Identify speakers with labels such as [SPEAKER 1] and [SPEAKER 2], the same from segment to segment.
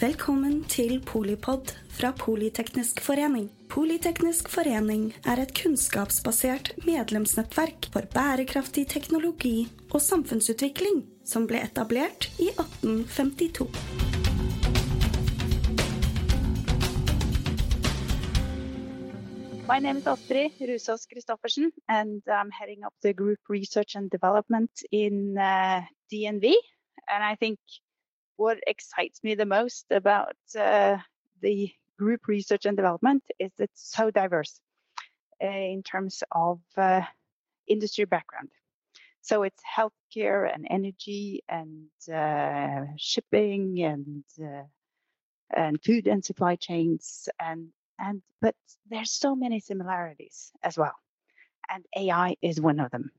[SPEAKER 1] Velkommen til Polipod fra Politeknisk forening. Politeknisk forening er et kunnskapsbasert medlemsnettverk for bærekraftig teknologi og samfunnsutvikling som ble etablert i 1852.
[SPEAKER 2] My name is Astrid Rusås Christoffersen, and I'm heading up the group research and development in uh, DNV. And I think what excites me the most about uh, the group research and development is it's so diverse uh, in terms of uh, industry background. So it's healthcare and energy and uh, shipping and uh, and food and supply chains and and but there's so many similarities as well and ai is one of them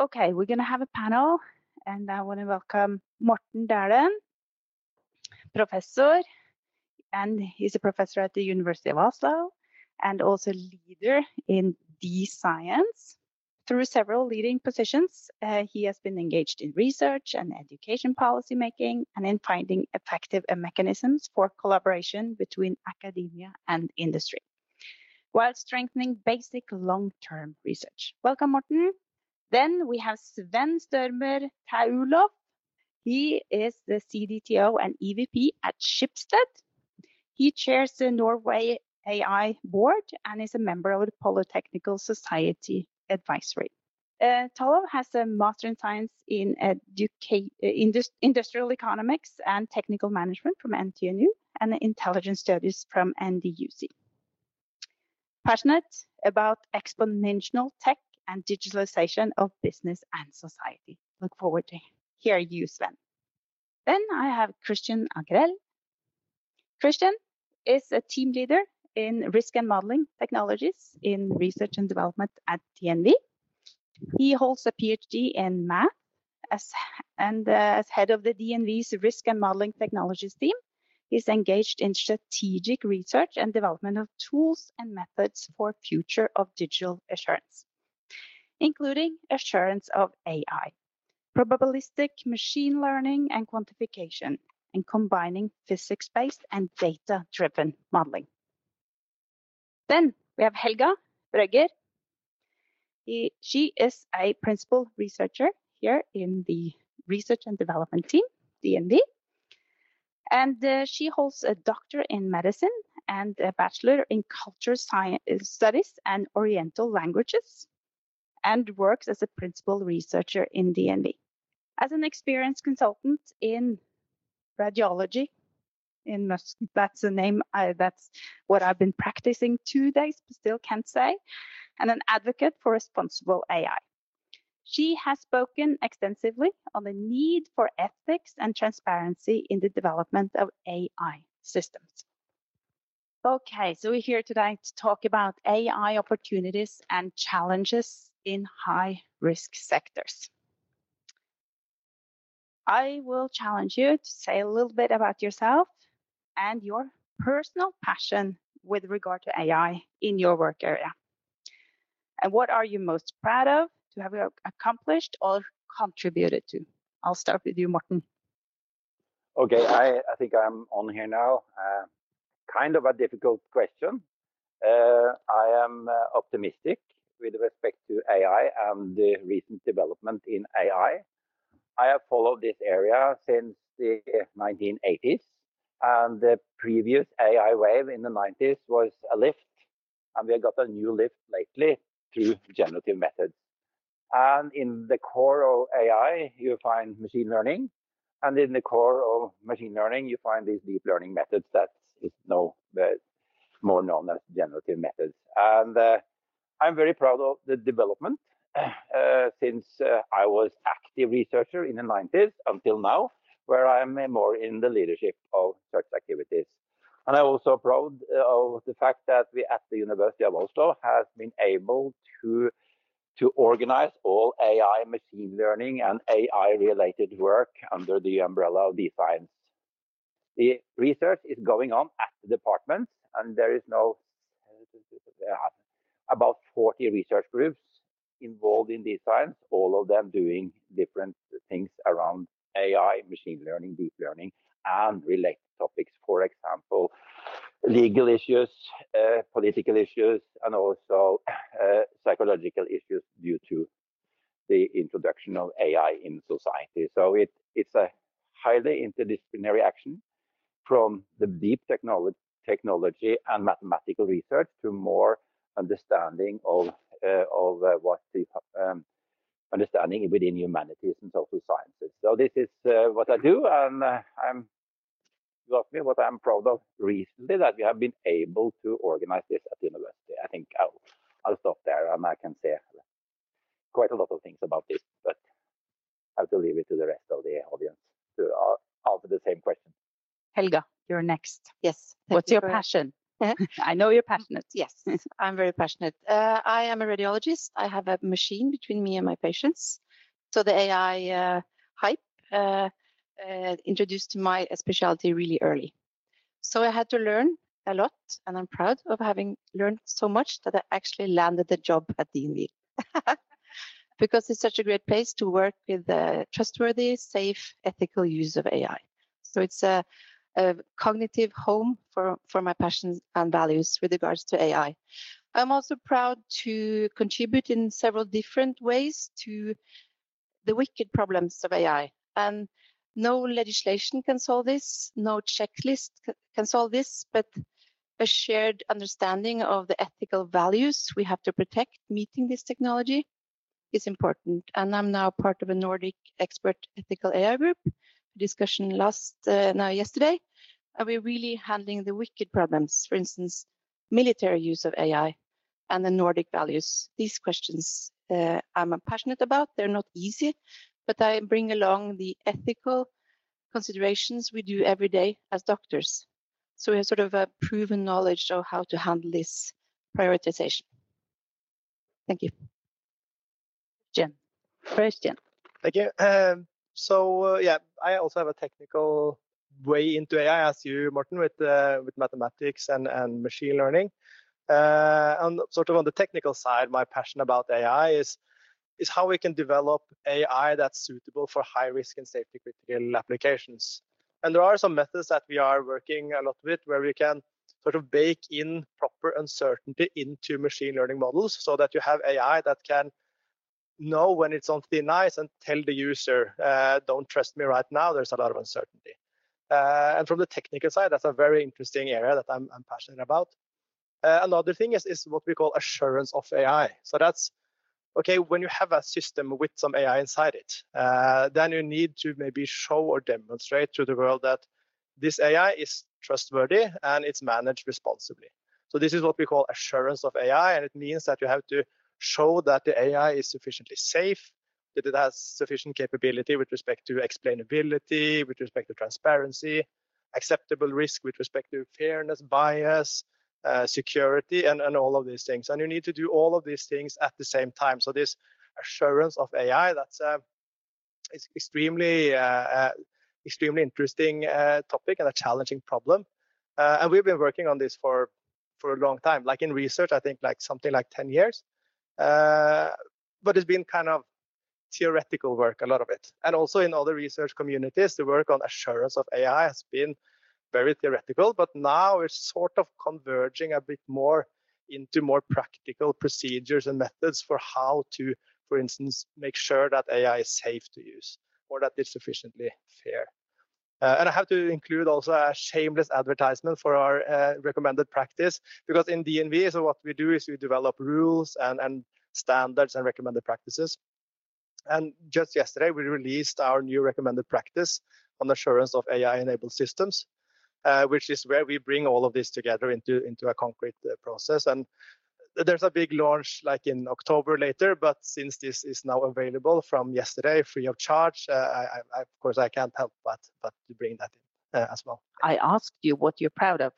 [SPEAKER 2] okay we're going to have a panel and i want to welcome morten Dæhlen professor and he's a professor at the university of oslo and also leader in dScience through several leading positions, uh, he has been engaged in research and education policy making and in finding effective mechanisms for collaboration between academia and industry, while strengthening basic long-term research. Welcome, Morten. Then we have Sven Størmer Thaulow. He is the CDTO and EVP at Schibsted. He chairs the Norway AI board and is a member of the Polytechnical Society advisory. Uh, Thaulow has a master in science in educa- indus- industrial economics and technical management from NTNU and intelligence studies from NDUC. Passionate about exponential tech and digitalization of business and society. Look forward to hear you, Sven. Then I have Christian Agrell. Christian is a team leader in risk and modeling technologies in research and development at DNV. He holds a PhD in math as, and uh, as head of the DNV's risk and modeling technologies team. He's engaged in strategic research and development of tools and methods for future of digital assurance, including assurance of AI, probabilistic machine learning and quantification, and combining physics-based and data-driven modeling. Then we have Helga Brøgger. She is a principal researcher here in the research and development team, DNV. And uh, she holds a doctor in medicine and a bachelor in culture science studies and oriental languages and works as a principal researcher in DNV. As an experienced consultant in radiology in Musk. That's the name. I, that's what I've been practicing two days, but still can't say. And an advocate for responsible AI. She has spoken extensively on the need for ethics and transparency in the development of AI systems. Okay, so we're here today to talk about AI opportunities and challenges in high risk sectors. I will challenge you to say a little bit about yourself and your personal passion with regard to AI in your work area. And what are you most proud of to have accomplished or contributed to? I'll start with you, Morten.
[SPEAKER 3] Okay, I, I think I'm on here now. Uh, kind of a difficult question. Uh, I am uh, optimistic with respect to AI and the recent development in AI. I have followed this area since the 1980s and the previous AI wave in the 90s was a lift. And we have got a new lift lately through generative methods. And in the core of AI, you find machine learning. And in the core of machine learning, you find these deep learning methods that is now more known as generative methods. And uh, I'm very proud of the development uh, since uh, I was active researcher in the 90s until now where I'm more in the leadership of such activities. And I'm also proud uh, of the fact that we at the University of Oslo has been able to to organize all AI machine learning and AI related work under the umbrella of DScience. The research is going on at the departments and there is no about 40 research groups involved in DScience, all of them doing different things around AI, machine learning, deep learning, and related topics. For example, legal issues, uh, political issues, and also uh, psychological issues due to the introduction of AI in society. So it, it's a highly interdisciplinary action from the deep technology, technology and mathematical research to more understanding of, uh, of uh, what the um, understanding within humanities and social sciences. So this is uh, what I do, and uh, I'm you asked me what I'm proud of recently that we have been able to organize this at the university. I think I'll I'll stop there and I can say quite a lot of things about this, but I have to leave it to the rest of the audience to uh, answer the same question.
[SPEAKER 2] Helga, you're next.
[SPEAKER 4] Yes.
[SPEAKER 2] What's you your passion? I know you're passionate.
[SPEAKER 4] Yes, I'm very passionate. Uh, I am a radiologist. I have a machine between me and my patients. So the AI uh, hype uh, uh, introduced my specialty really early. So I had to learn a lot, and I'm proud of having learned so much that I actually landed the job at DNV. because it's such a great place to work with the trustworthy, safe, ethical use of AI. So it's a, a cognitive home for, for my passions and values with regards to AI. I'm also proud to contribute in several different ways to the wicked problems of AI. And no legislation can solve this, no checklist can solve this, but a shared understanding of the ethical values we have to protect meeting this technology is important. And I'm now part of a Nordic expert ethical AI group discussion last uh, now yesterday. are we're really handling the wicked problems, for instance, military use of AI and the Nordic values. These questions uh, I'm passionate about. They're not easy, but I bring along the ethical considerations we do every day as doctors. So we have sort of a proven knowledge of how to handle this prioritization. Thank you.
[SPEAKER 2] Jen, Christian.
[SPEAKER 5] Thank you. Um, so yeah, I also have a technical way into AI as you, Morten, with uh, with mathematics and and machine learning. Uh, and sort of on the technical side, my passion about AI is is how we can develop AI that's suitable for high risk and safety critical applications. And there are some methods that we are working a lot with where we can sort of bake in proper uncertainty into machine learning models so that you have AI that can know when it's on thin ice and tell the user, uh, don't trust me right now, there's a lot of uncertainty. Uh, and from the technical side, that's a very interesting area that I'm, I'm passionate about. Uh, another thing is, is what we call assurance of AI. So that's okay, when you have a system with some AI inside it, uh, then you need to maybe show or demonstrate to the world that this AI is trustworthy and it's managed responsibly. So this is what we call assurance of AI, and it means that you have to show that the AI is sufficiently safe, that it has sufficient capability with respect to explainability, with respect to transparency, acceptable risk with respect to fairness, bias, uh, security, and, and all of these things. And you need to do all of these things at the same time. So this assurance of AI, that's uh, is extremely, uh, uh, extremely interesting uh, topic and a challenging problem. Uh, and we've been working on this for for a long time. Like in research, I think like something like 10 years. Uh, but it's been kind of theoretical work, a lot of it. And also in other research communities, the work on assurance of AI has been very theoretical, but now we're sort of converging a bit more into more practical procedures and methods for how to, for instance, make sure that AI is safe to use or that it's sufficiently fair. Uh, and I have to include also a shameless advertisement for our uh, recommended practice because in DNV, so what we do is we develop rules and, and standards and recommended practices. And just yesterday, we released our new recommended practice on assurance of AI-enabled systems uh, which is where we bring all of this together into into a concrete uh, process. And there's a big launch like in October later, but since this is now available from yesterday, free of charge, uh, I, I, of course I can't help but but to bring that in uh, as well.
[SPEAKER 2] I asked you what you're proud of,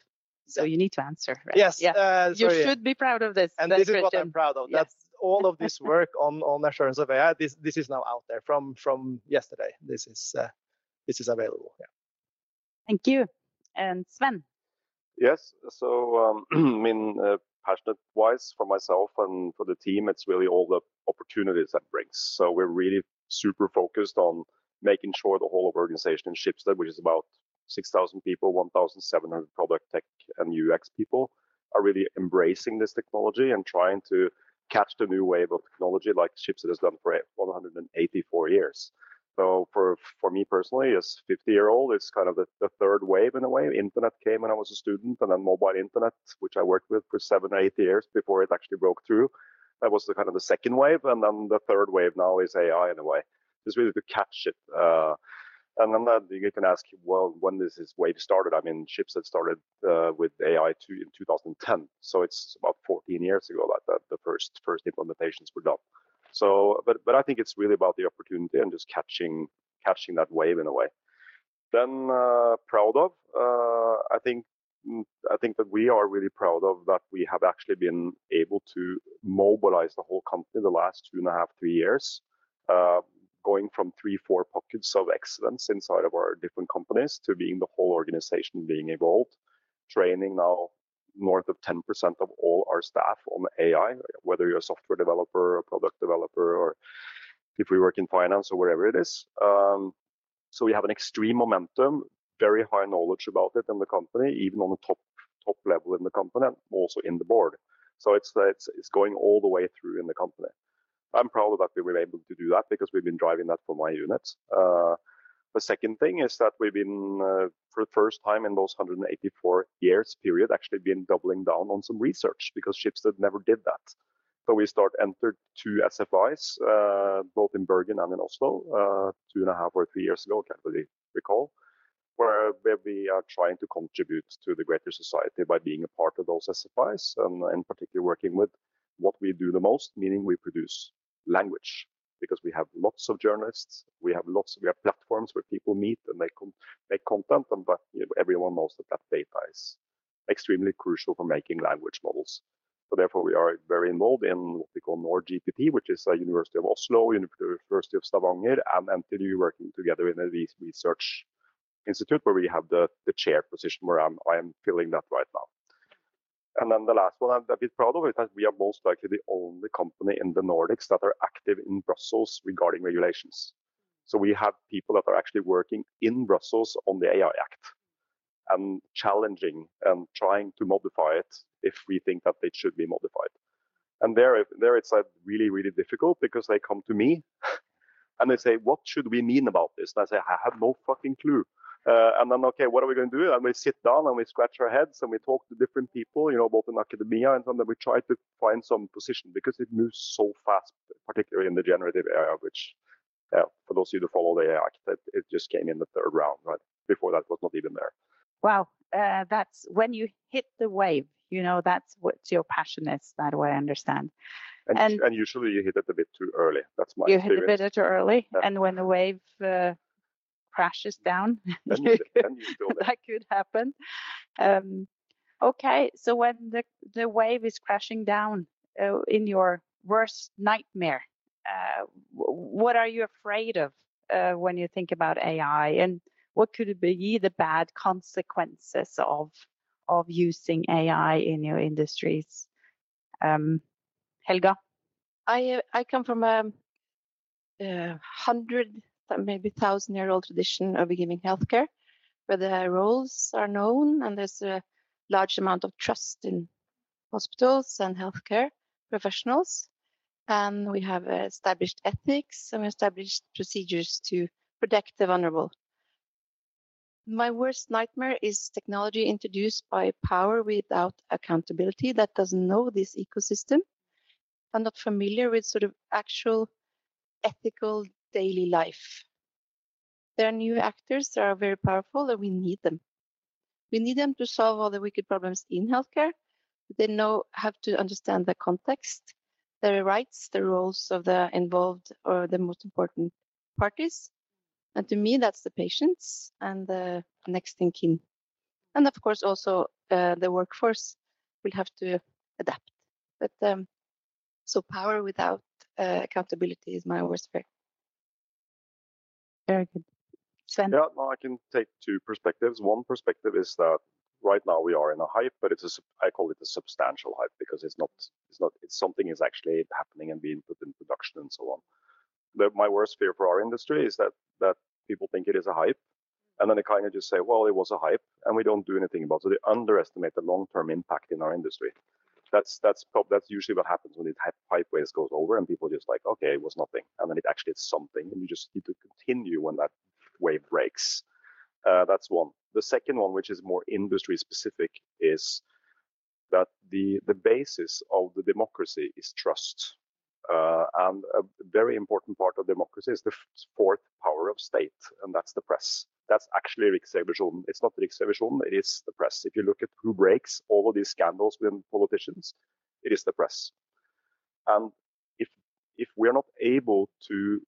[SPEAKER 2] so you need to answer. Right?
[SPEAKER 5] Yes,
[SPEAKER 2] yeah.
[SPEAKER 5] Uh,
[SPEAKER 2] you should be proud of this.
[SPEAKER 5] And this is what I'm proud of. Yes. That's all of this work on on assurance of AI. This this is now out there from from yesterday. This is uh, this is available. Yeah.
[SPEAKER 2] Thank you and Sven.
[SPEAKER 6] Yes, so um, I mean, uh, passionate wise for myself and for the team, it's really all the opportunities that brings. So we're really super focused on making sure the whole of organization in Schibsted, which is about 6,000 people, 1,700 product tech and UX people are really embracing this technology and trying to catch the new wave of technology like Schibsted has done for 184 years. So for for me personally, as 50 year old, it's kind of the, the third wave in a way. Internet came when I was a student, and then mobile internet, which I worked with for seven or eight years before it actually broke through. That was the kind of the second wave, and then the third wave now is AI in a way. It's really to catch it. Uh, and then that, you can ask, well, when this is wave started? I mean, Schibsted started uh, with AI two, in 2010, so it's about 14 years ago that, that the first first implementations were done. So, but but I think it's really about the opportunity and just catching catching that wave in a way. Then uh, proud of, uh, I think mm, I think that we are really proud of that we have actually been able to mobilize the whole company the last two and a half three years. Uh, going from three, four pockets of excellence inside of our different companies to being the whole organization being evolved, training now north of 10% of all our staff on AI, whether you're a software developer, a product developer, or if we work in finance or wherever it is. Um, so we have an extreme momentum, very high knowledge about it in the company, even on the top top level in the company, and also in the board. So it's it's it's going all the way through in the company. I'm proud that we were able to do that because we've been driving that for my units. Uh, the second thing is that we've been, uh, for the first time in those 184 years period, actually been doubling down on some research because Schibsted never did that. So we start entered two SFIs, uh, both in Bergen and in Oslo, uh, two and a half or three years ago, can't really recall, where, where we are trying to contribute to the greater society by being a part of those SFIs and in particular working with what we do the most, meaning we produce language because we have lots of journalists, we have lots, we have platforms where people meet and make make content, and but you know, everyone knows that that data is extremely crucial for making language models. So therefore, we are very involved in what we call NordGPT, which is a University of Oslo, University of Stavanger, and NTNU working together in a research institute where we have the, the chair position where I'm, I am filling that right now. And then the last one I'm a bit proud of is that we are most likely the only company in the Nordics that are active in Brussels regarding regulations. So we have people that are actually working in Brussels on the AI Act and challenging and trying to modify it if we think that it should be modified. And there, there it's like really, really difficult because they come to me and they say, what should we mean about this? And I say, I have no fucking clue. Uh, and then, okay, what are we going to do? And we sit down and we scratch our heads and we talk to different people, you know, both in academia and then we try to find some position because it moves so fast, particularly in the generative area, which, yeah, for those of you who follow the AI Act, it, it just came in the third round, right? Before that was not even there.
[SPEAKER 2] Wow, uh, that's when you hit the wave, you know, that's what your passion is, that way I understand.
[SPEAKER 6] And, and, and usually you hit it a bit too early. That's my
[SPEAKER 2] you
[SPEAKER 6] experience.
[SPEAKER 2] hit a bit too early. Yeah. And when the wave uh, crashes down. that could happen. Um, okay, so when the the wave is crashing down uh, in your worst nightmare, uh, what are you afraid of uh, when you think about AI, and what could be the bad consequences of of using AI in your industries? Um, Helga,
[SPEAKER 4] I I come from a, a hundred maybe thousand year old tradition of giving healthcare, where the roles are known and there's a large amount of trust in hospitals and healthcare professionals. And we have established ethics and established procedures to protect the vulnerable. My worst nightmare is technology introduced by power without accountability that doesn't know this ecosystem. I'm not familiar with sort of actual ethical daily life. There are new actors that are very powerful and we need them. We need them to solve all the wicked problems in healthcare. They know have to understand the context, the rights, the roles of the involved or the most important parties. And to me, that's the patients and the next in. And of course, also uh, the workforce will have to adapt. But um, so power without uh, accountability is my worst fear.
[SPEAKER 2] Very good. Sven?
[SPEAKER 6] Yeah, no, I can take two perspectives. One perspective is that right now we are in a hype, but it's a, I call it a substantial hype because it's not, it's not, it's something is actually happening and being put in production and so on. The, my worst fear for our industry is that, that people think it is a hype and then they kind of just say, well, it was a hype, and we don't do anything about it. So they underestimate the long-term impact in our industry. That's that's that's usually what happens when the hype goes over, and people just like, okay, it was nothing, and then it actually is something, and you just need to continue when that wave breaks. Uh, that's one. The second one, which is more industry specific, is that the the basis of the democracy is trust. Uh, and a very important part of democracy is the fourth power of state, and that's the press. That's actually Riksrevisjonen. It's not Riksrevisjonen, it is the press. If you look at who breaks all of these scandals with politicians, it is the press. And if if we're not able to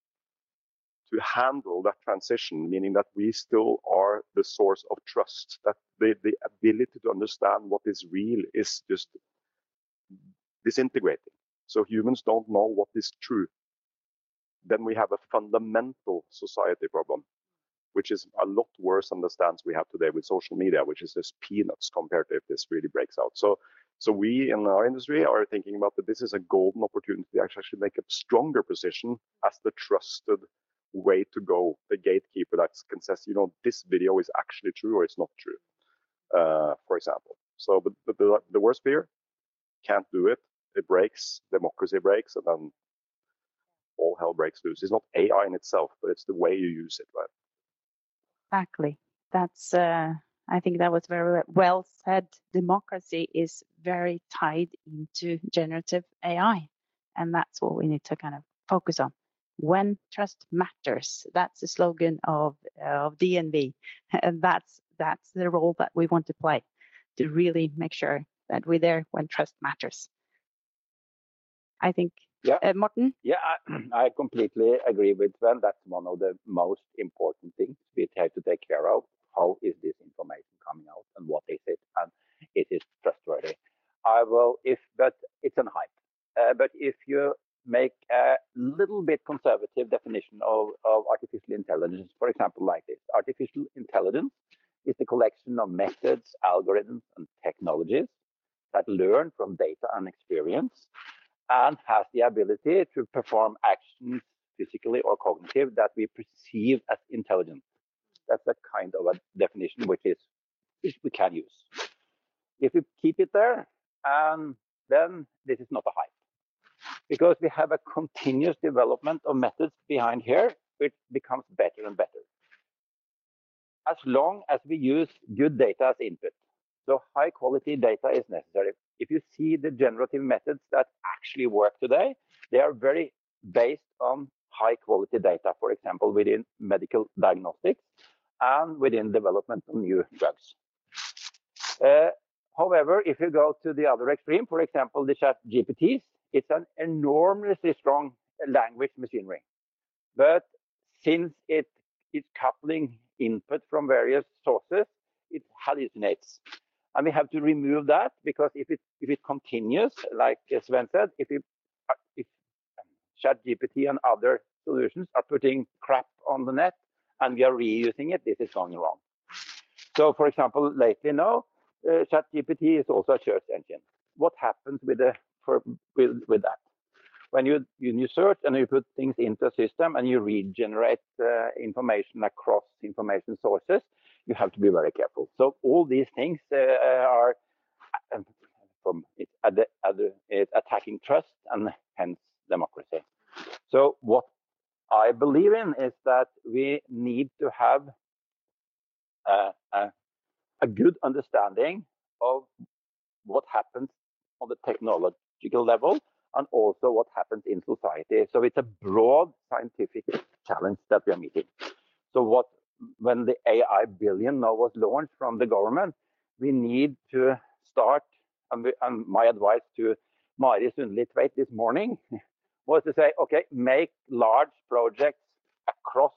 [SPEAKER 6] to handle that transition, meaning that we still are the source of trust, that the, the ability to understand what is real is just disintegrating. So humans don't know what is true. Then we have a fundamental society problem, which is a lot worse than the stance we have today with social media, which is just peanuts compared to if this really breaks out. So, so we in our industry are thinking about that this is a golden opportunity to actually make a stronger position as the trusted way to go, the gatekeeper that can say, you know, this video is actually true or it's not true, uh, for example. So, but, but the, the worst fear, can't do it it breaks, democracy breaks, and then all hell breaks loose. It's not AI in itself, but it's the way you use it, right?
[SPEAKER 2] Exactly. That's. Uh, I think that was very well said. Democracy is very tied into generative AI, and that's what we need to kind of focus on. When trust matters, that's the slogan of uh, of DNV, and that's that's the role that we want to play to really make sure that we're there when trust matters. I think. Yeah. Uh, Morten?
[SPEAKER 3] Yeah, I, I, completely agree with Sven. That's one of the most important things we have to take care of. How is this information coming out and what is it and is it trustworthy? I will, if, but it's an hype. Uh, but if you make a little bit conservative definition of, of artificial intelligence, for example, like this, artificial intelligence is the collection of methods, algorithms, and technologies that learn from data and experience and has the ability to perform actions physically or cognitive that we perceive as intelligent. That's a kind of a definition which is which we can use. If we keep it there, and then this is not a hype. Because we have a continuous development of methods behind here, which becomes better and better. As long as we use good data as input. So high quality data is necessary if you see the generative methods that actually work today, they are very based on high quality data, for example, within medical diagnostics and within development of new drugs. Uh, however, if you go to the other extreme, for example, the chat GPTs, it's an enormously strong language machinery. But since it is coupling input from various sources, it hallucinates. And we have to remove that because if it if it continues, like Sven said, if it, if ChatGPT and other solutions are putting crap on the net and we are reusing it, this is going wrong. So, for example, lately now, uh, ChatGPT is also a search engine. What happens with the for, with, with that? When you, you search and you put things into a system and you regenerate uh, information across information sources, you have to be very careful. So all these things uh, are uh, from it's, it's attacking trust and hence democracy. So what I believe in is that we need to have a, a, a good understanding of what happens on the technological level and also what happens in society. So it's a broad scientific challenge that we are meeting. So what when the AI billion now was launched from the government, we need to start. And, we, and my advice to Mari Sundli this morning was to say, okay, make large projects across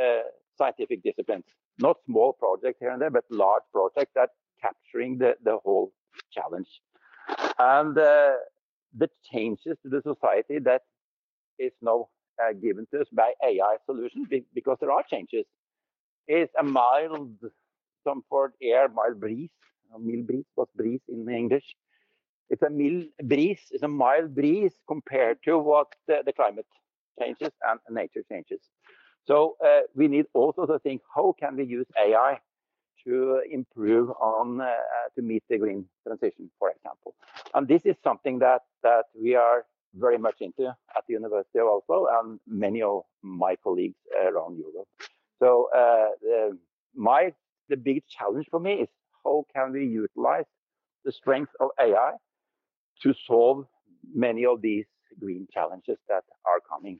[SPEAKER 3] uh, scientific disciplines, not small projects here and there, but large projects that capturing the, the whole challenge. And uh, the changes to the society that is now uh, given to us by AI solutions because there are changes. It's a mild, comfort air, mild breeze. Mild breeze, what's breeze in English? It's a mild breeze, it's a mild breeze compared to what the, the climate changes and nature changes. So uh, we need also to think how can we use AI to improve on uh, to meet the green transition, for example. And this is something that that we are very much into at the University of Oslo and many of my colleagues around Europe. So uh, the, my the big challenge for me is how can we utilize the strength of AI to solve many of these green challenges that are coming.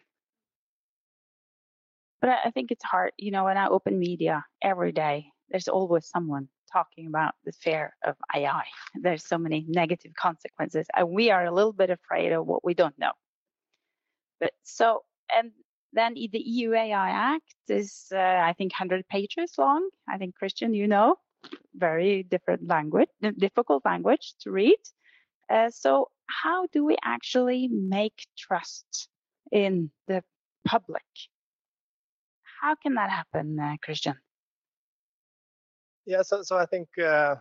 [SPEAKER 2] But I think it's hard, you know, when I open media every day, there's always someone talking about the fear of AI. There's so many negative consequences, and we are a little bit afraid of what we don't know. But so, and then the EU AI Act is, uh, I think, 100 pages long. I think, Christian, you know, very different language, difficult language to read. Uh, so, how do we actually make trust in the public? How can that happen, uh, Christian?
[SPEAKER 5] Yeah, so, so I think, uh,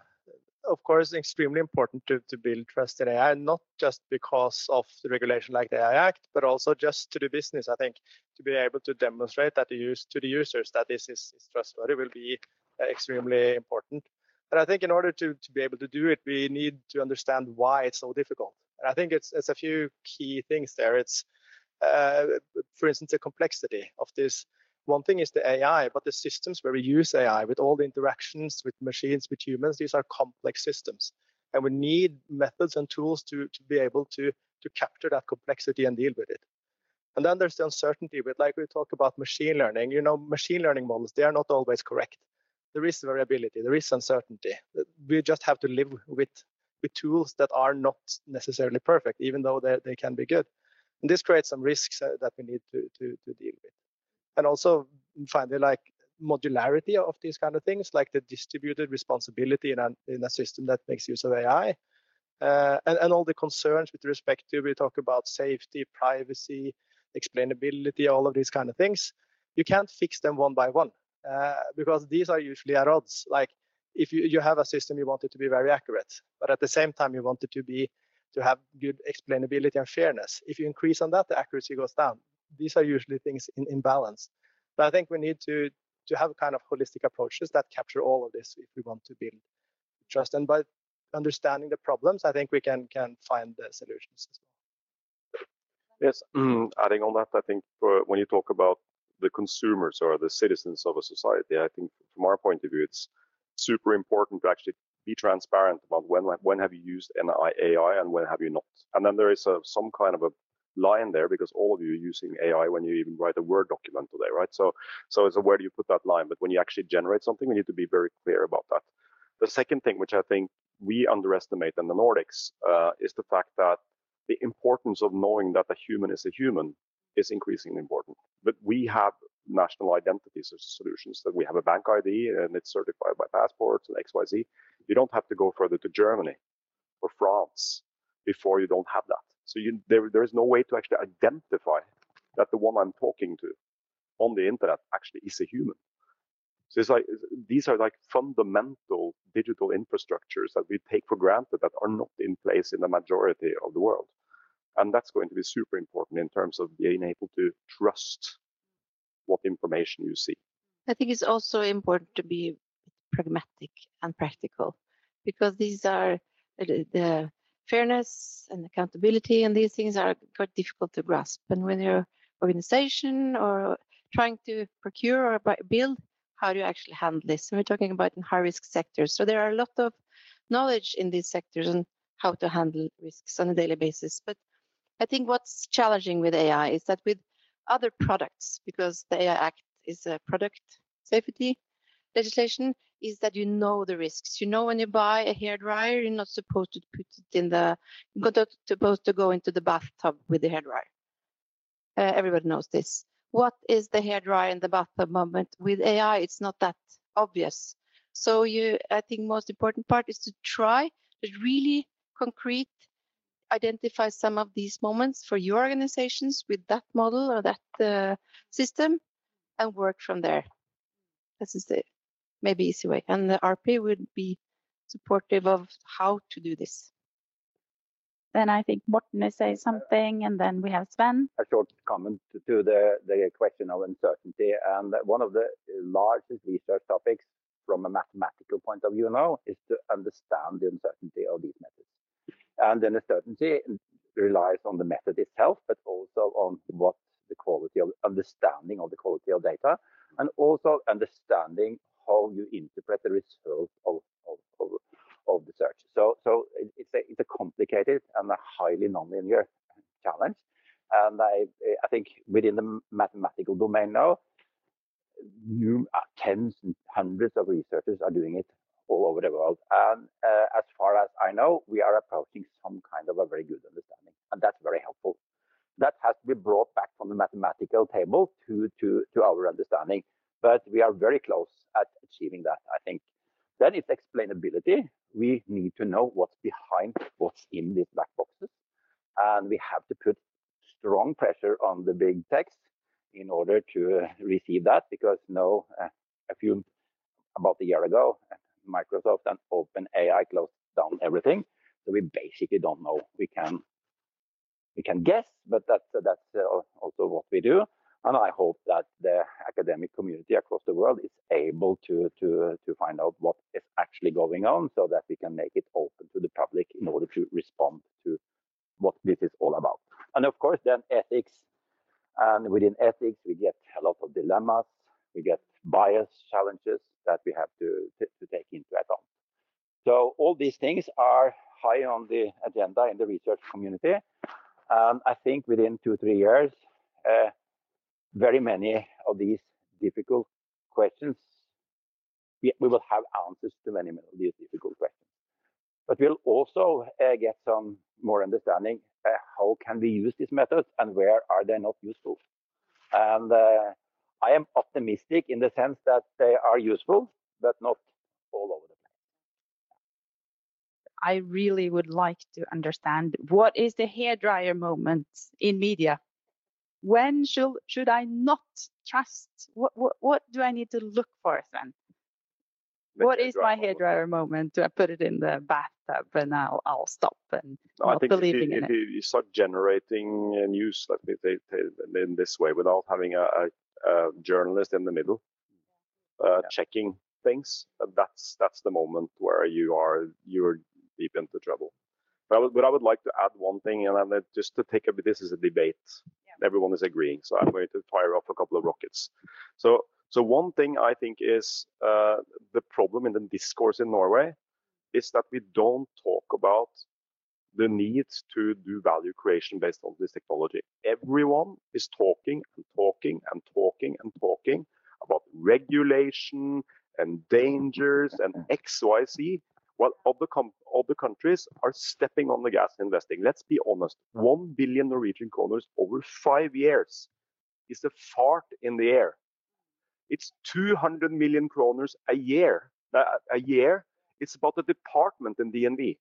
[SPEAKER 5] of course, extremely important to, to build trust in AI, not just because of the regulation like the AI Act, but also just to the business. I think to be able to demonstrate that the use to the users that this is, is trustworthy will be uh, extremely important. But I think in order to, to be able to do it, we need to understand why it's so difficult. And I think it's, it's a few key things there. It's, uh, for instance, the complexity of this one thing is the AI, but the systems where we use AI with all the interactions with machines, with humans, these are complex systems. And we need methods and tools to, to be able to, to capture that complexity and deal with it. And then there's the uncertainty with, like we talk about machine learning, you know, machine learning models, they are not always correct. There is variability, there is uncertainty. We just have to live with, with tools that are not necessarily perfect, even though they, they can be good. And this creates some risks uh, that we need to, to, to deal with and also finally like modularity of these kind of things, like the distributed responsibility in a, in a system that makes use of AI. Uh, and, and all the concerns with respect to, we talk about safety, privacy, explainability, all of these kind of things. You can't fix them one by one uh, because these are usually at odds. Like if you, you have a system, you want it to be very accurate, but at the same time, you want it to be to have good explainability and fairness. If you increase on that, the accuracy goes down these are usually things in, in balance. But I think we need to to have kind of holistic approaches that capture all of this if we want to build trust. And by understanding the problems, I think we can can find the solutions as well.
[SPEAKER 6] Yes, mm, adding on that, I think for, when you talk about the consumers or the citizens of a society, I think from our point of view, it's super important to actually be transparent about when when have you used AI and when have you not. And then there is a, some kind of a line there because all of you are using AI when you even write a Word document today, right? So, so it's a, where do you put that line? But when you actually generate something, we need to be very clear about that. The second thing, which I think we underestimate in the Nordics, uh, is the fact that the importance of knowing that a human is a human is increasingly important. But we have national identity solutions that we have a bank ID and it's certified by passports and XYZ. You don't have to go further to Germany or France before you don't have that. So you, there, there is no way to actually identify that the one I'm talking to on the internet actually is a human. So it's like these are like fundamental digital infrastructures that we take for granted that are not in place in the majority of the world. And that's going to be super important in terms of being able to trust what information you see.
[SPEAKER 4] I think it's also important to be pragmatic and practical because these are uh, the fairness and accountability and these things are quite difficult to grasp. And when you're organization or trying to procure or build, how do you actually handle this? And we're talking about in high risk sectors. So there are a lot of knowledge in these sectors on how to handle risks on a daily basis. But I think what's challenging with AI is that with other products, because the AI Act is a product safety legislation, is that you know the risks. You know when you buy a hair dryer, you're not supposed to put it in the you're not supposed to go into the bathtub with the hair dryer. Uh, everybody knows this. What is the hair dryer in the bathtub moment? With AI, it's not that obvious. So you, I think, most important part is to try to really concrete identify some of these moments for your organizations with that model or that uh, system and work from there. This is maybe easy way. And the RP would be supportive of how to do this.
[SPEAKER 2] Then I think Morten is saying something, and then we have Sven.
[SPEAKER 3] A short comment to, to the, the question of uncertainty. And one of the largest research topics from a mathematical point of view now is to understand the uncertainty of these methods. And the uncertainty relies on the method itself, but also on what the quality of understanding of the quality of data, and also understanding how you interpret the result of, of, of, of the search. So, so it's a, it's a complicated and a highly nonlinear challenge. And I, I think within the mathematical domain now, uh, tens and hundreds of researchers are doing it all over the world. And uh, as far as I know, we are approaching some kind of a very good understanding, and that's very helpful. That has to be brought back from the mathematical table to, to, to our understanding. But we are very close at achieving that, I think. Then it's explainability. We need to know what's behind what's in these black boxes. And we have to put strong pressure on the big techs in order to uh, receive that because no, uh, a few about a year ago, Microsoft and OpenAI closed down everything. So we basically don't know. We can we can guess, but that's that's uh, also what we do. And I hope that the academic community across the world is able to, to, to find out what is actually going on so that we can make it open to the public in order to respond to what this is all about. And of course, then ethics. And within ethics, we get a lot of dilemmas. We get bias challenges that we have to, to, to take into account. So all these things are high on the agenda in the research community. And I think within two, three years, uh, very many of these difficult questions, we, we will have answers to many, of these difficult questions. But we'll also uh, get some more understanding uh, how can we use these methods and where are they not useful. And uh, I am optimistic in the sense that they are useful, but not all over the place.
[SPEAKER 2] I really would like to understand what is the hairdryer moment in media when should should I not trust? What what what do I need to look for then? what is my hairdryer moment? Do I put it in the bathtub and I'll I'll stop and no,
[SPEAKER 6] I think
[SPEAKER 2] believing
[SPEAKER 6] if,
[SPEAKER 2] in
[SPEAKER 6] if
[SPEAKER 2] it?
[SPEAKER 6] you start generating news, let me say in this way, without having a, a, a journalist in the middle uh, yeah. checking things, uh, that's that's the moment where you are you're deep into trouble. But I would, but I would like to add one thing, and then just to take a bit. This is a debate everyone is agreeing. So I'm going to fire off a couple of rockets. So, so one thing I think is uh, the problem in the discourse in Norway is that we don't talk about the need to do value creation based on this technology. Everyone is talking and talking and talking and talking about regulation and dangers and X, Y, Z, while other, other countries are stepping on the gas investing. Let's be honest, 1 billion Norwegian kroners over five years is a fart in the air. It's 200 million kroners a year. A year. It's about a department in DNB,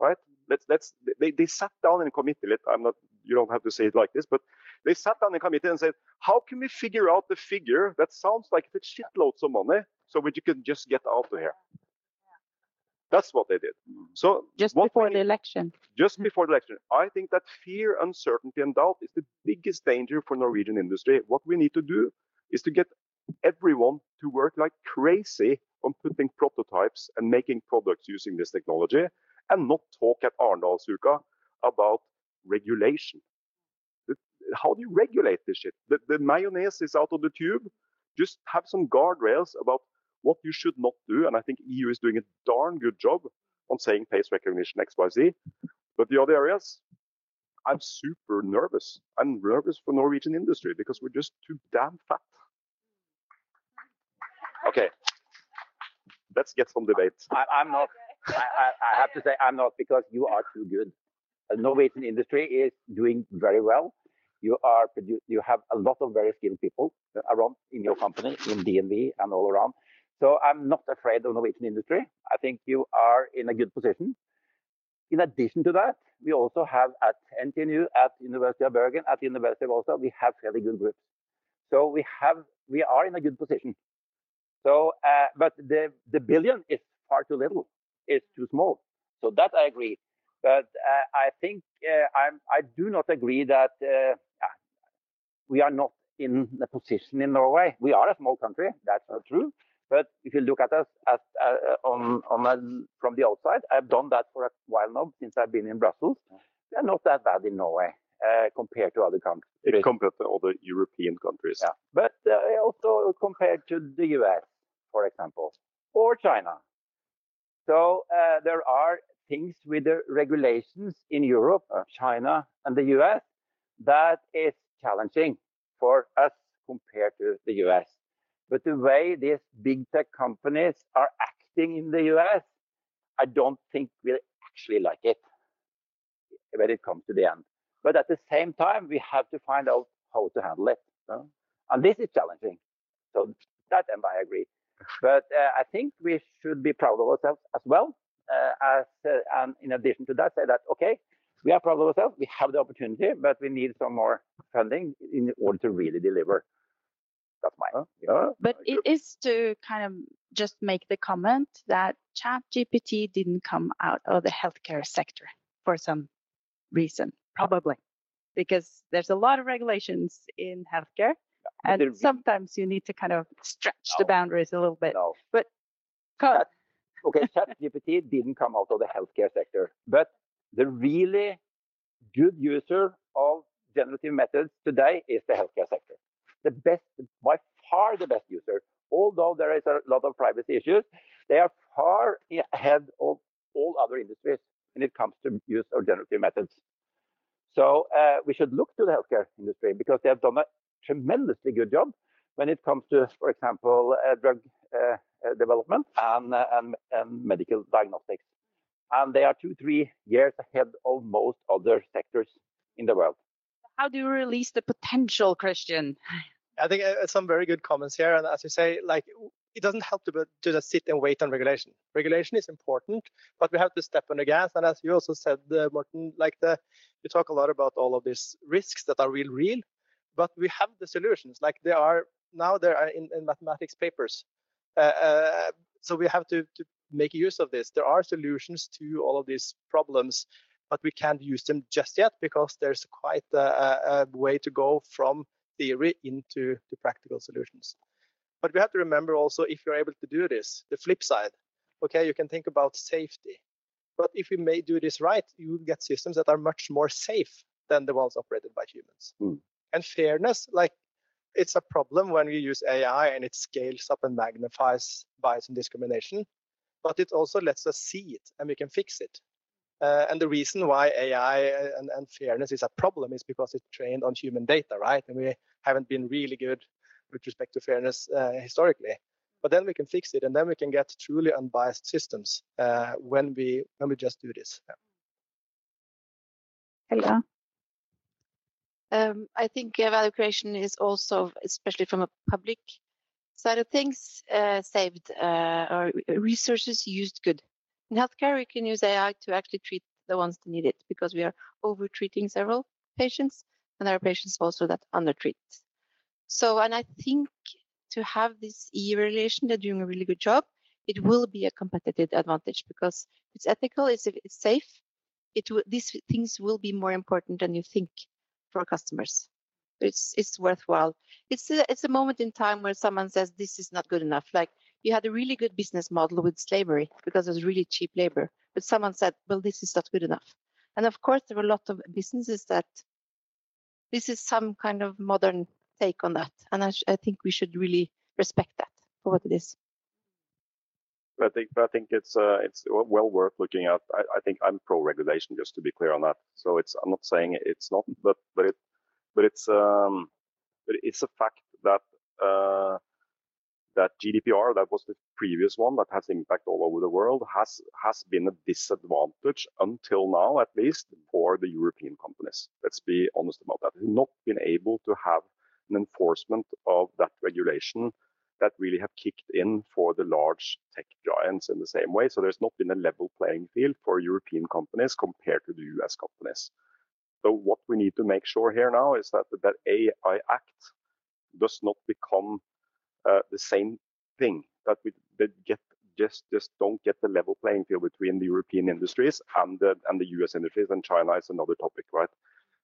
[SPEAKER 6] right? Let's let's. They, they sat down in committee. I'm not. You don't have to say it like this, but they sat down in committee and said, "How can we figure out the figure that sounds like it's shitloads of money, so you can just get out of here?" That's what they did. So
[SPEAKER 2] just before we, the election.
[SPEAKER 6] Just mm. before the election. I think that fear, uncertainty, and doubt is the biggest danger for Norwegian industry. What we need to do is to get everyone to work like crazy on putting prototypes and making products using this technology and not talk at Arendalsuka about regulation. How do you regulate this shit? The, the mayonnaise is out of the tube. Just have some guardrails about what you should not do. And I think EU is doing a darn good job on saying face recognition XYZ. But the other areas, I'm super nervous. I'm nervous for Norwegian industry because we're just too damn fat. Okay, let's get some debate.
[SPEAKER 3] I, am not. I, I, I, have to say I'm not because you are too good. The Norwegian industry is doing very well. You are you have a lot of very skilled people around in your company, in DNV and all around. So I'm not afraid of the Norwegian industry. I think you are in a good position. In addition to that, we also have at NTNU, at University of Bergen, at the University of Oslo, we have fairly good groups. So we have, we are in a good position. So, uh, but the, the billion is far too little. It's too small. So that I agree. But uh, I think uh, I'm, I do not agree that uh, we are not in the position in Norway. We are a small country, that's not true. But if you look at us as, uh, on, on a, from the outside, I've done that for a while now since I've been in Brussels. They're not that bad in Norway uh, compared to other countries.
[SPEAKER 6] It compared to other European countries.
[SPEAKER 3] Yeah. But uh, also compared to the US, for example, or China. So uh, there are things with the regulations in Europe, China, and the US that is challenging for us compared to the US. But the way these big tech companies are acting in the US, I don't think we actually like it when it comes to the end. But at the same time, we have to find out how to handle it. And this is challenging. So that end I agree. But uh, I think we should be proud of ourselves as well. Uh, as uh, and in addition to that, say that okay, we are proud of ourselves. We have the opportunity, but we need some more funding in order to really deliver. That's my.
[SPEAKER 2] Yeah. But it is to kind of just make the comment that ChatGPT didn't come out of the healthcare sector for some reason, probably because there's a lot of regulations in healthcare and the, sometimes you need to kind of stretch no, the boundaries a little bit.
[SPEAKER 3] No.
[SPEAKER 2] But
[SPEAKER 3] that, okay, ChatGPT didn't come out of the healthcare sector, but the really good user of generative methods today is the healthcare sector. The best, by far the best user. Although there is a lot of privacy issues, they are far ahead of all other industries when it comes to use of generative methods. So uh, we should look to the healthcare industry because they have done a tremendously good job when it comes to, for example, uh, drug uh, uh development and, uh, and, and medical diagnostics. And they are two, three years ahead of most other sectors in the world.
[SPEAKER 2] How do you release the potential, Christian?
[SPEAKER 5] I think uh, some very good comments here. And as you say, like it doesn't help to, to just sit and wait on regulation. Regulation is important, but we have to step on the gas. And as you also said, uh, Morten, like the you talk a lot about all of these risks that are real, real, but we have the solutions. Like they are now there are in, in mathematics papers. Uh, uh, so we have to, to make use of this. There are solutions to all of these problems, but we can't use them just yet because there's quite a, a way to go from theory into the practical solutions. But we have to remember also if you're able to do this, the flip side, okay, you can think about safety. But if we may do this right, you will get systems that are much more safe than the ones operated by humans.
[SPEAKER 3] Mm.
[SPEAKER 5] And fairness, like it's a problem when we use AI and it scales up and magnifies bias and discrimination, but it also lets us see it and we can fix it. Uh, and the reason why AI and, and, fairness is a problem is because it's trained on human data, right? And we haven't been really good with respect to fairness uh, historically. But then we can fix it, and then we can get truly unbiased systems uh, when we when we just do this. Yeah.
[SPEAKER 2] Helga.
[SPEAKER 4] Um, I think uh, value creation is also, especially from a public side of things, uh, saved uh, or resources used good. In healthcare, we can use AI to actually treat the ones that need it because we are over treating several patients, and there are patients also that undertreat. So, and I think to have this EU regulation, they're doing a really good job. It will be a competitive advantage because it's ethical, it's, it's safe. It these things will be more important than you think for customers. It's it's worthwhile. It's a, it's a moment in time where someone says this is not good enough. Like you had a really good business model with slavery because it was really cheap labor, but someone said, well, this is not good enough. And of course, there are a lot of businesses that this is some kind of modern take on that, and I, I think we should really respect that for what it is.
[SPEAKER 6] I think I think it's uh, it's well worth looking at. I, I, think I'm pro regulation, just to be clear on that. So it's I'm not saying it's not, but but it but it's um but it's a fact that uh, that GDPR, that was the previous one that has impact all over the world, has has been a disadvantage until now, at least for the European companies. Let's be honest about that. We've not been able to have an enforcement of that regulation that really have kicked in for the large tech giants in the same way. So there's not been a level playing field for European companies compared to the US companies. So what we need to make sure here now is that that AI Act does not become uh, the same thing that we that get just just don't get the level playing field between the European industries and the and the US industries, and China is another topic, right?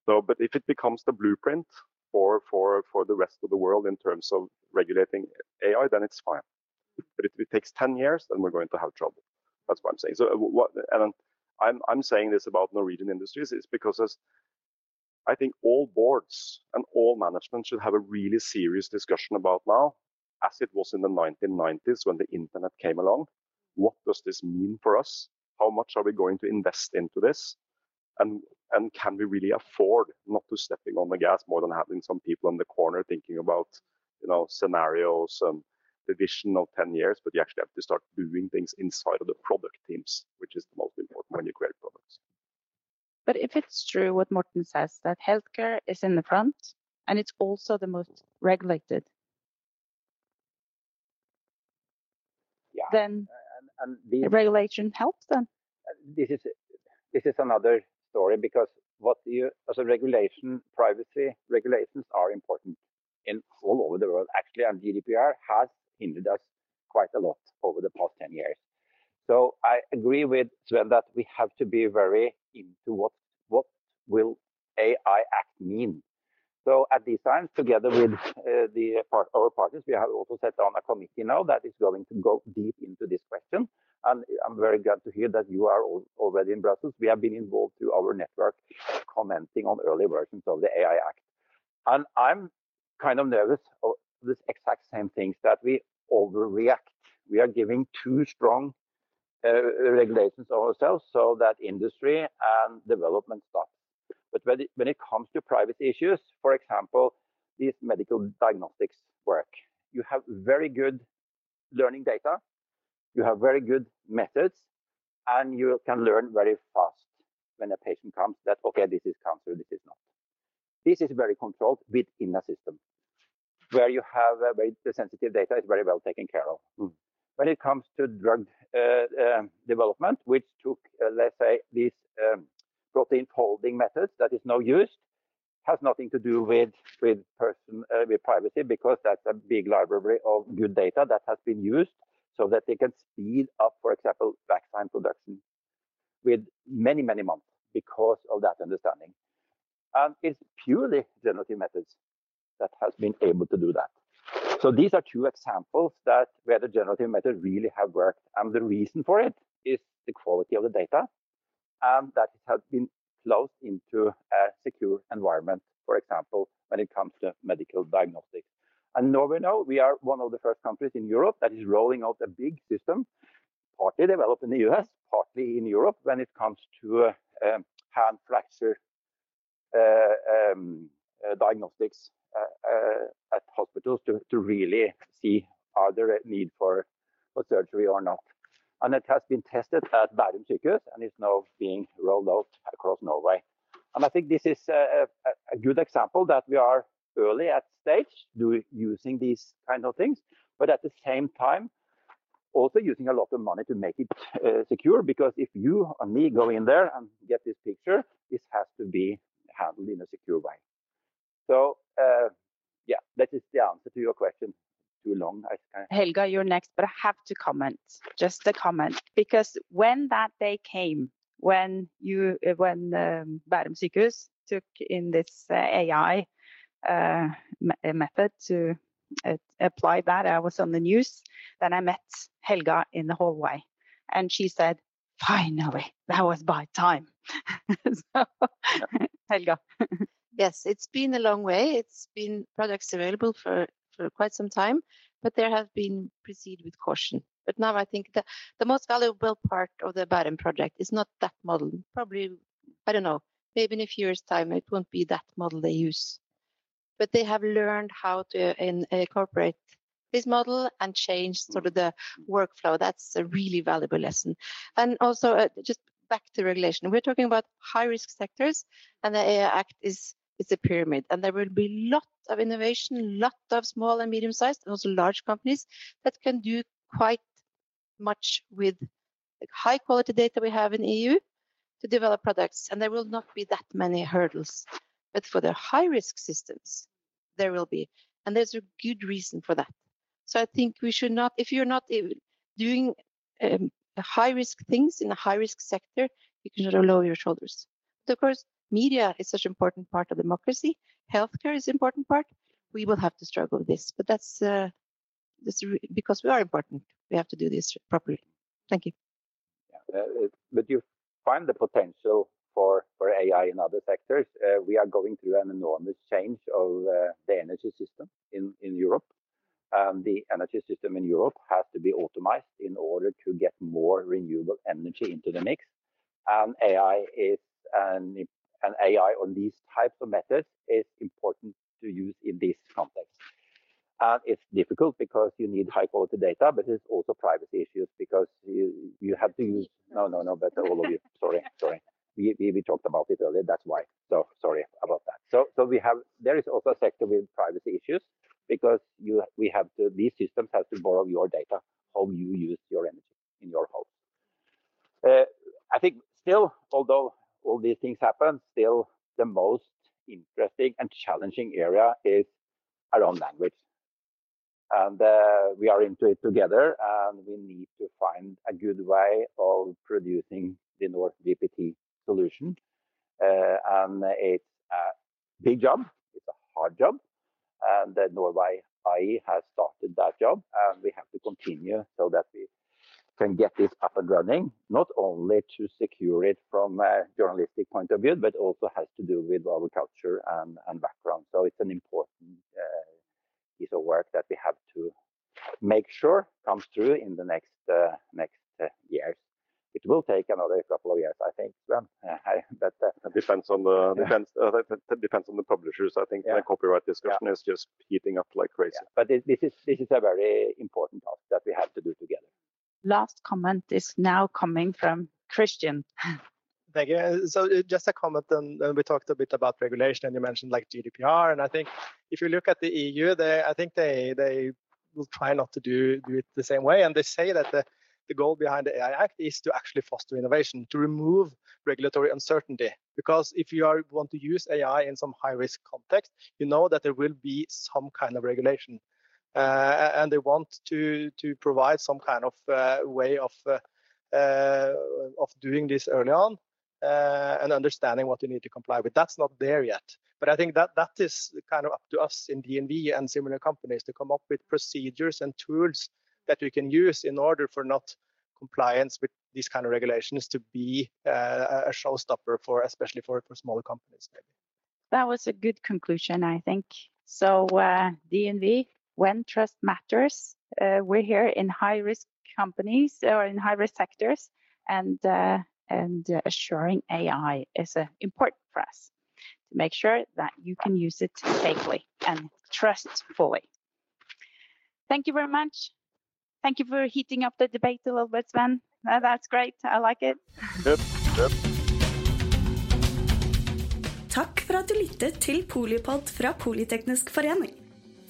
[SPEAKER 6] So, but if it becomes the blueprint for for for the rest of the world in terms of regulating AI, then it's fine. But if it takes 10 years, then we're going to have trouble. That's what I'm saying. So uh, what and I'm I'm saying this about Norwegian industries is because as I think all boards and all management should have a really serious discussion about now, as it was in the 1990s when the internet came along. What does this mean for us? How much are we going to invest into this? And and can we really afford not to stepping on the gas more than having some people in the corner thinking about you know scenarios and the vision of 10 years, but you actually have to start doing things inside of the product teams, which is the most important when you create products.
[SPEAKER 2] But if it's true what Morten says, that healthcare is in the front and it's also the most regulated,
[SPEAKER 3] Yeah.
[SPEAKER 2] then
[SPEAKER 3] And, and these,
[SPEAKER 2] regulation helps then.
[SPEAKER 3] Uh, this is this is another story because what you as a regulation, privacy regulations are important in all over the world actually, and GDPR has hindered us quite a lot over the past 10 years. So I agree with Sven that we have to be very into what what will AI Act mean. So at these times, together with uh, the part, our partners, we have also set on a committee now that is going to go deep into this question. And I'm very glad to hear that you are all, already in Brussels. We have been involved through our network, commenting on early versions of the AI Act. And I'm kind of nervous of this exact same things that we overreact. We are giving too strong uh, regulations ourselves so that industry and development stops. But when it, comes to privacy issues, for example, these medical diagnostics work, you have very good learning data, you have very good methods, and you can learn very fast when a patient comes that, okay, this is cancer, this is not. This is very controlled within a system where you have uh, very the sensitive data is very well taken care of.
[SPEAKER 6] Mm.
[SPEAKER 3] When it comes to drug uh, uh, development, which took, uh, let's say, these um, protein folding methods that is now used, has nothing to do with with person uh, with privacy because that's a big library of good data that has been used so that they can speed up, for example, vaccine production with many many months because of that understanding. And it's purely generative methods that has been able to do that. So these are two examples that where the generative method really have worked. And the reason for it is the quality of the data and that it has been closed into a secure environment, for example, when it comes to medical diagnostics. And now, we are one of the first countries in Europe that is rolling out a big system, partly developed in the US, partly in Europe, when it comes to uh, um, hand fracture uh, um, uh, diagnostics uh, uh, at hospitals to, to really see are there a need for, for surgery or not. And it has been tested at Bærum sykehus and is now being rolled out across Norway. And I think this is a, a, a good example that we are early at stage do, using these kind of things, but at the same time, also using a lot of money to make it uh, secure because if you and me go in there and get this picture, this has to be handled in a secure way. So uh, yeah, that is the answer to your question. Too long. I kind
[SPEAKER 2] Helga, you're next, but I have to comment, just a comment, because when that day came, when you, uh, when um, Bærum sykehus took in this uh, AI uh, me- method to uh, apply that, I was on the news. Then I met Helga in the hallway, and she said, "Finally, that was by time." so, Helga.
[SPEAKER 4] Yes, it's been a long way. It's been products available for, for quite some time, but there has been proceed with caution. But now I think the, the most valuable part of the Bærum project is not that model. Probably, I don't know, maybe in a few years' time it won't be that model they use. But they have learned how to in, incorporate this model and change sort of the workflow. That's a really valuable lesson. And also, uh, just back to regulation, we're talking about high risk sectors, and the AI Act is it's a pyramid and there will be lot of innovation lot of small and medium sized and also large companies that can do quite much with high quality data we have in eu to develop products and there will not be that many hurdles but for the high risk systems there will be and there's a good reason for that so i think we should not if you're not doing um, high risk things in a high risk sector, you can sort of lower your shoulders. But of course, media is such an important part of democracy. Healthcare is an important part. We will have to struggle with this, but that's, uh, because we are important. We have to do this properly. Thank you.
[SPEAKER 3] Yeah, uh, but you find the potential for, for AI in other sectors. Uh, we are going through an enormous change of uh, the energy system in, in Europe. Um, the energy system in Europe has to be optimized in order to get more renewable energy into the mix. And AI is an, an AI on these types of methods is important to use in this context. And it's difficult because you need high quality data, but it's also privacy issues because you, you have to use, no, no, no, but all of you, sorry, sorry. We, we, we talked about it earlier, that's why. So sorry about that. So, so we have, there is also a sector with privacy issues because you we have to these systems have to borrow your data, how you use your energy in your house. Uh, I think still, although all these things happen, still the most interesting and challenging area is around language. And uh, we are into it together, and we need to find a good way of producing the North GPT solution. Uh, and it's a big job, it's a hard job, and uh, Norway AI has started that job, and we have to continue so that we can get this up and running, not only to secure it from a journalistic point of view, but also has to do with our culture and, and background. So it's an important uh, piece of work that we have to make sure comes through in the next uh, next uh, years it will take another couple of years, I think. Sven.
[SPEAKER 6] but uh, it depends on the yeah. depends uh, depends on the publishers. I think yeah. the copyright discussion yeah. is just heating up like crazy.
[SPEAKER 3] But it, this is this is a very important task that we have to do together.
[SPEAKER 2] Last comment is now coming from Christian.
[SPEAKER 5] Thank you. So uh, just a comment, and, and, we talked a bit about regulation, and you mentioned like GDPR, and I think if you look at the EU, they I think they they will try not to do do it the same way, and they say that the the goal behind the AI Act is to actually foster innovation, to remove regulatory uncertainty. Because if you are, want to use AI in some high risk context, you know that there will be some kind of regulation. Uh, and they want to to provide some kind of uh, way of uh, of doing this early on and understanding what you need to comply with. That's not there yet. But I think that that is kind of up to us in DNV and similar companies to come up with procedures and tools that we can use in order for not compliance with these kind of regulations to be uh, a showstopper for especially for, for smaller companies maybe
[SPEAKER 2] that was a good conclusion i think so uh, dnv when trust matters uh, we're here in high risk companies or in high risk sectors and uh, and uh, assuring ai is uh, important for us to make sure that you can use it safely and trust fully thank you very much Thank you for heating up the debate a little bit, Sven. That's great. I like it. Yep. Yep.
[SPEAKER 1] Takk for at du lyttet til PolyPod fra Polyteknisk forening.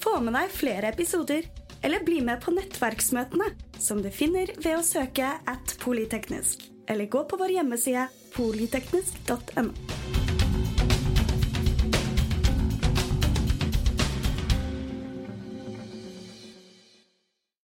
[SPEAKER 1] Få med deg flere episoder, eller bli med på nettverksmøtene, som du finner ved å søke at polyteknisk, eller gå på vår hjemmeside polyteknisk.no.